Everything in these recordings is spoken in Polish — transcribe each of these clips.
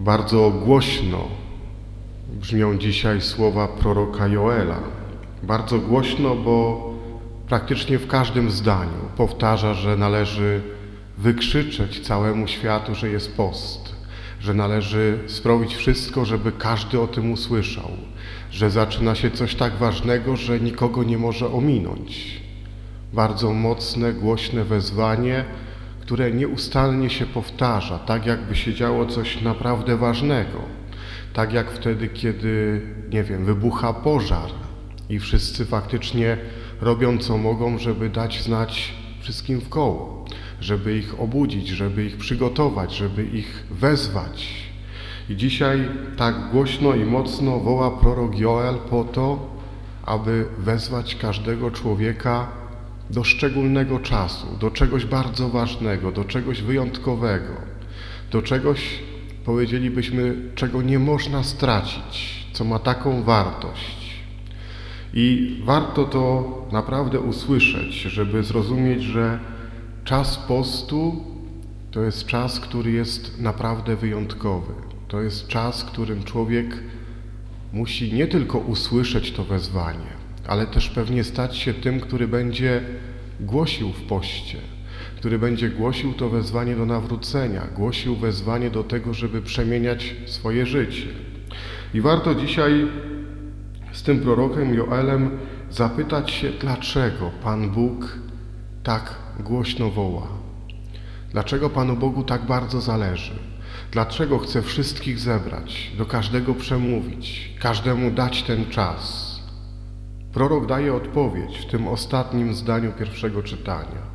Bardzo głośno brzmią dzisiaj słowa proroka Joela. Bardzo głośno, bo praktycznie w każdym zdaniu powtarza, że należy wykrzyczeć całemu światu, że jest post, że należy sprawić wszystko, żeby każdy o tym usłyszał, że zaczyna się coś tak ważnego, że nikogo nie może ominąć. Bardzo mocne, głośne wezwanie, które nieustannie się powtarza, tak jakby się działo coś naprawdę ważnego. Tak jak wtedy, kiedy, nie wiem, wybucha pożar i wszyscy faktycznie robią co mogą, żeby dać znać wszystkim w koło, żeby ich obudzić, żeby ich przygotować, żeby ich wezwać. I dzisiaj tak głośno i mocno woła prorok Joel po to, aby wezwać każdego człowieka do szczególnego czasu, do czegoś bardzo ważnego, do czegoś wyjątkowego, do czegoś, powiedzielibyśmy, czego nie można stracić, co ma taką wartość. I warto to naprawdę usłyszeć, żeby zrozumieć, że czas postu to jest czas, który jest naprawdę wyjątkowy. To jest czas, którym człowiek musi nie tylko usłyszeć to wezwanie, ale też pewnie stać się tym, który będzie głosił w poście, który będzie głosił to wezwanie do nawrócenia, głosił wezwanie do tego, żeby przemieniać swoje życie. I warto dzisiaj z tym prorokiem Joelem zapytać się, dlaczego Pan Bóg tak głośno woła. Dlaczego Panu Bogu tak bardzo zależy? Dlaczego chce wszystkich zebrać, do każdego przemówić, każdemu dać ten czas? Prorok daje odpowiedź w tym ostatnim zdaniu pierwszego czytania.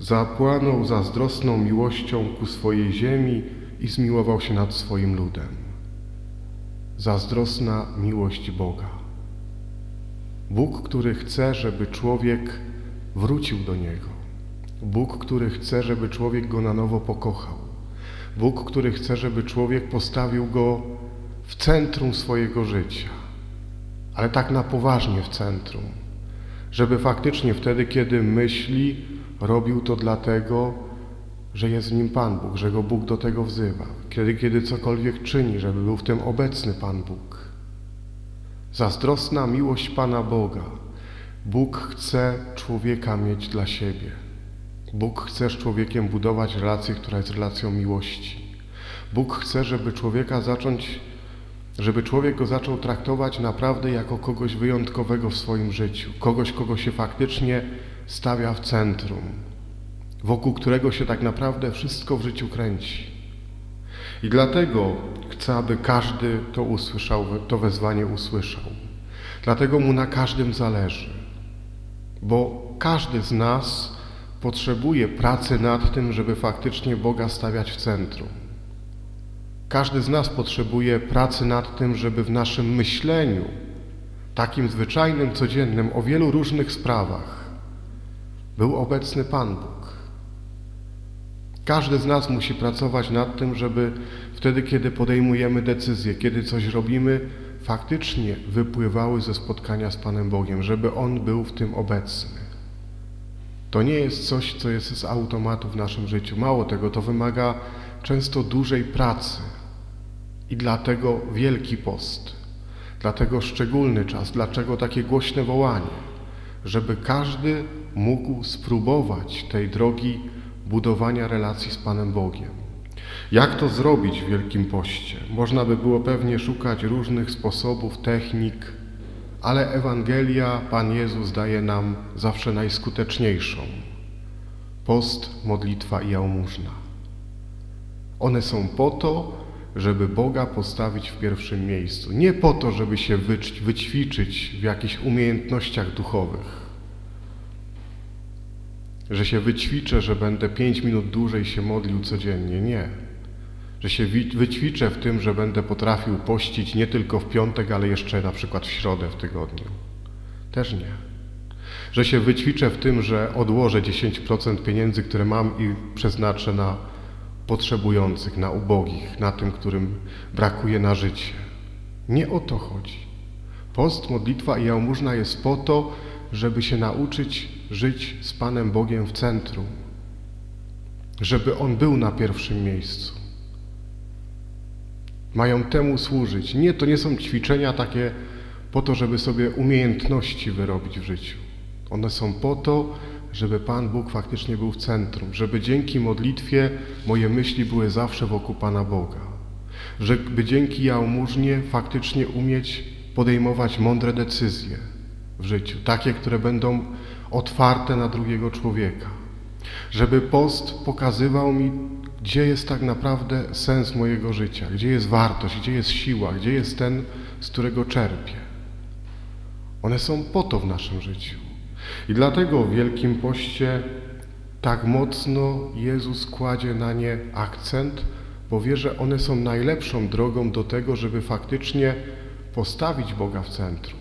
Zapłanął zazdrosną miłością ku swojej ziemi i zmiłował się nad swoim ludem. Zazdrosna miłość Boga. Bóg, który chce, żeby człowiek wrócił do Niego. Bóg, który chce, żeby człowiek Go na nowo pokochał. Bóg, który chce, żeby człowiek postawił Go w centrum swojego życia ale tak na poważnie w centrum, żeby faktycznie wtedy, kiedy myśli, robił to dlatego, że jest w nim Pan Bóg, że go Bóg do tego wzywa. Kiedy, kiedy cokolwiek czyni, żeby był w tym obecny Pan Bóg. Zazdrosna miłość Pana Boga. Bóg chce człowieka mieć dla siebie. Bóg chce z człowiekiem budować relację, która jest relacją miłości. Bóg chce, żeby człowieka zacząć żeby człowiek go zaczął traktować naprawdę jako kogoś wyjątkowego w swoim życiu, kogoś, kogo się faktycznie stawia w centrum, wokół którego się tak naprawdę wszystko w życiu kręci. I dlatego chcę, aby każdy to usłyszał, to wezwanie usłyszał. Dlatego mu na każdym zależy, bo każdy z nas potrzebuje pracy nad tym, żeby faktycznie Boga stawiać w centrum. Każdy z nas potrzebuje pracy nad tym, żeby w naszym myśleniu, takim zwyczajnym, codziennym, o wielu różnych sprawach, był obecny Pan Bóg. Każdy z nas musi pracować nad tym, żeby wtedy, kiedy podejmujemy decyzje, kiedy coś robimy, faktycznie wypływały ze spotkania z Panem Bogiem, żeby On był w tym obecny. To nie jest coś, co jest z automatu w naszym życiu. Mało tego, to wymaga często dużej pracy. I dlatego wielki post, dlatego szczególny czas, dlaczego takie głośne wołanie, żeby każdy mógł spróbować tej drogi budowania relacji z Panem Bogiem. Jak to zrobić w Wielkim Poście? Można by było pewnie szukać różnych sposobów, technik, ale Ewangelia Pan Jezus daje nam zawsze najskuteczniejszą. Post, modlitwa i jałmużna. One są po to, żeby Boga postawić w pierwszym miejscu. Nie po to, żeby się wyćwiczyć w jakichś umiejętnościach duchowych. Że się wyćwiczę, że będę pięć minut dłużej się modlił codziennie. Nie. Że się wyćwiczę w tym, że będę potrafił pościć nie tylko w piątek, ale jeszcze na przykład w środę w tygodniu. Też nie. Że się wyćwiczę w tym, że odłożę 10% pieniędzy, które mam i przeznaczę na potrzebujących, na ubogich, na tym, którym brakuje na życie. Nie o to chodzi. Post, modlitwa i jałmużna jest po to, żeby się nauczyć żyć z Panem Bogiem w centrum, żeby On był na pierwszym miejscu. Mają temu służyć. Nie, to nie są ćwiczenia takie po to, żeby sobie umiejętności wyrobić w życiu. One są po to, żeby Pan Bóg faktycznie był w centrum, żeby dzięki modlitwie moje myśli były zawsze wokół Pana Boga, żeby dzięki jałmużnie faktycznie umieć podejmować mądre decyzje w życiu, takie, które będą otwarte na drugiego człowieka, żeby post pokazywał mi, gdzie jest tak naprawdę sens mojego życia, gdzie jest wartość, gdzie jest siła, gdzie jest ten, z którego czerpię. One są po to w naszym życiu. I dlatego w Wielkim Poście tak mocno Jezus kładzie na nie akcent, bo wie, że one są najlepszą drogą do tego, żeby faktycznie postawić Boga w centrum.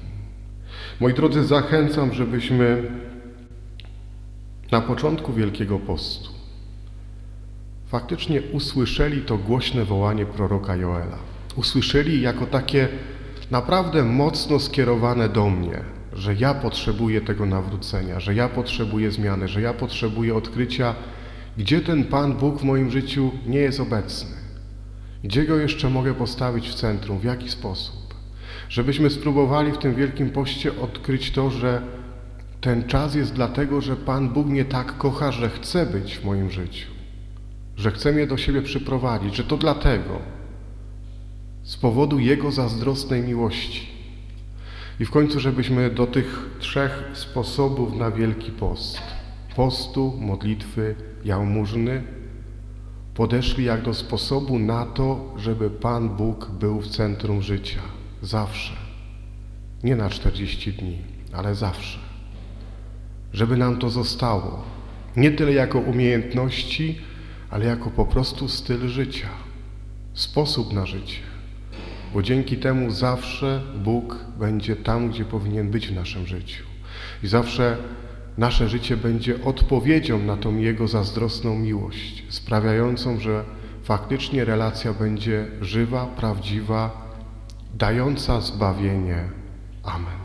Moi drodzy, zachęcam, żebyśmy na początku Wielkiego Postu faktycznie usłyszeli to głośne wołanie proroka Joela. Usłyszeli jako takie naprawdę mocno skierowane do mnie, że ja potrzebuję tego nawrócenia, że ja potrzebuję zmiany, że ja potrzebuję odkrycia, gdzie ten Pan Bóg w moim życiu nie jest obecny, gdzie go jeszcze mogę postawić w centrum, w jaki sposób. Żebyśmy spróbowali w tym Wielkim Poście odkryć to, że ten czas jest dlatego, że Pan Bóg mnie tak kocha, że chce być w moim życiu, że chce mnie do siebie przyprowadzić, że to dlatego, z powodu Jego zazdrosnej miłości. I w końcu, żebyśmy do tych trzech sposobów na Wielki Post, postu, modlitwy, jałmużny, podeszli jak do sposobu na to, żeby Pan Bóg był w centrum życia. Zawsze. Nie na 40 dni, ale zawsze. Żeby nam to zostało. Nie tyle jako umiejętności, ale jako po prostu styl życia. Sposób na życie bo dzięki temu zawsze Bóg będzie tam, gdzie powinien być w naszym życiu. I zawsze nasze życie będzie odpowiedzią na tą Jego zazdrosną miłość, sprawiającą, że faktycznie relacja będzie żywa, prawdziwa, dająca zbawienie. Amen.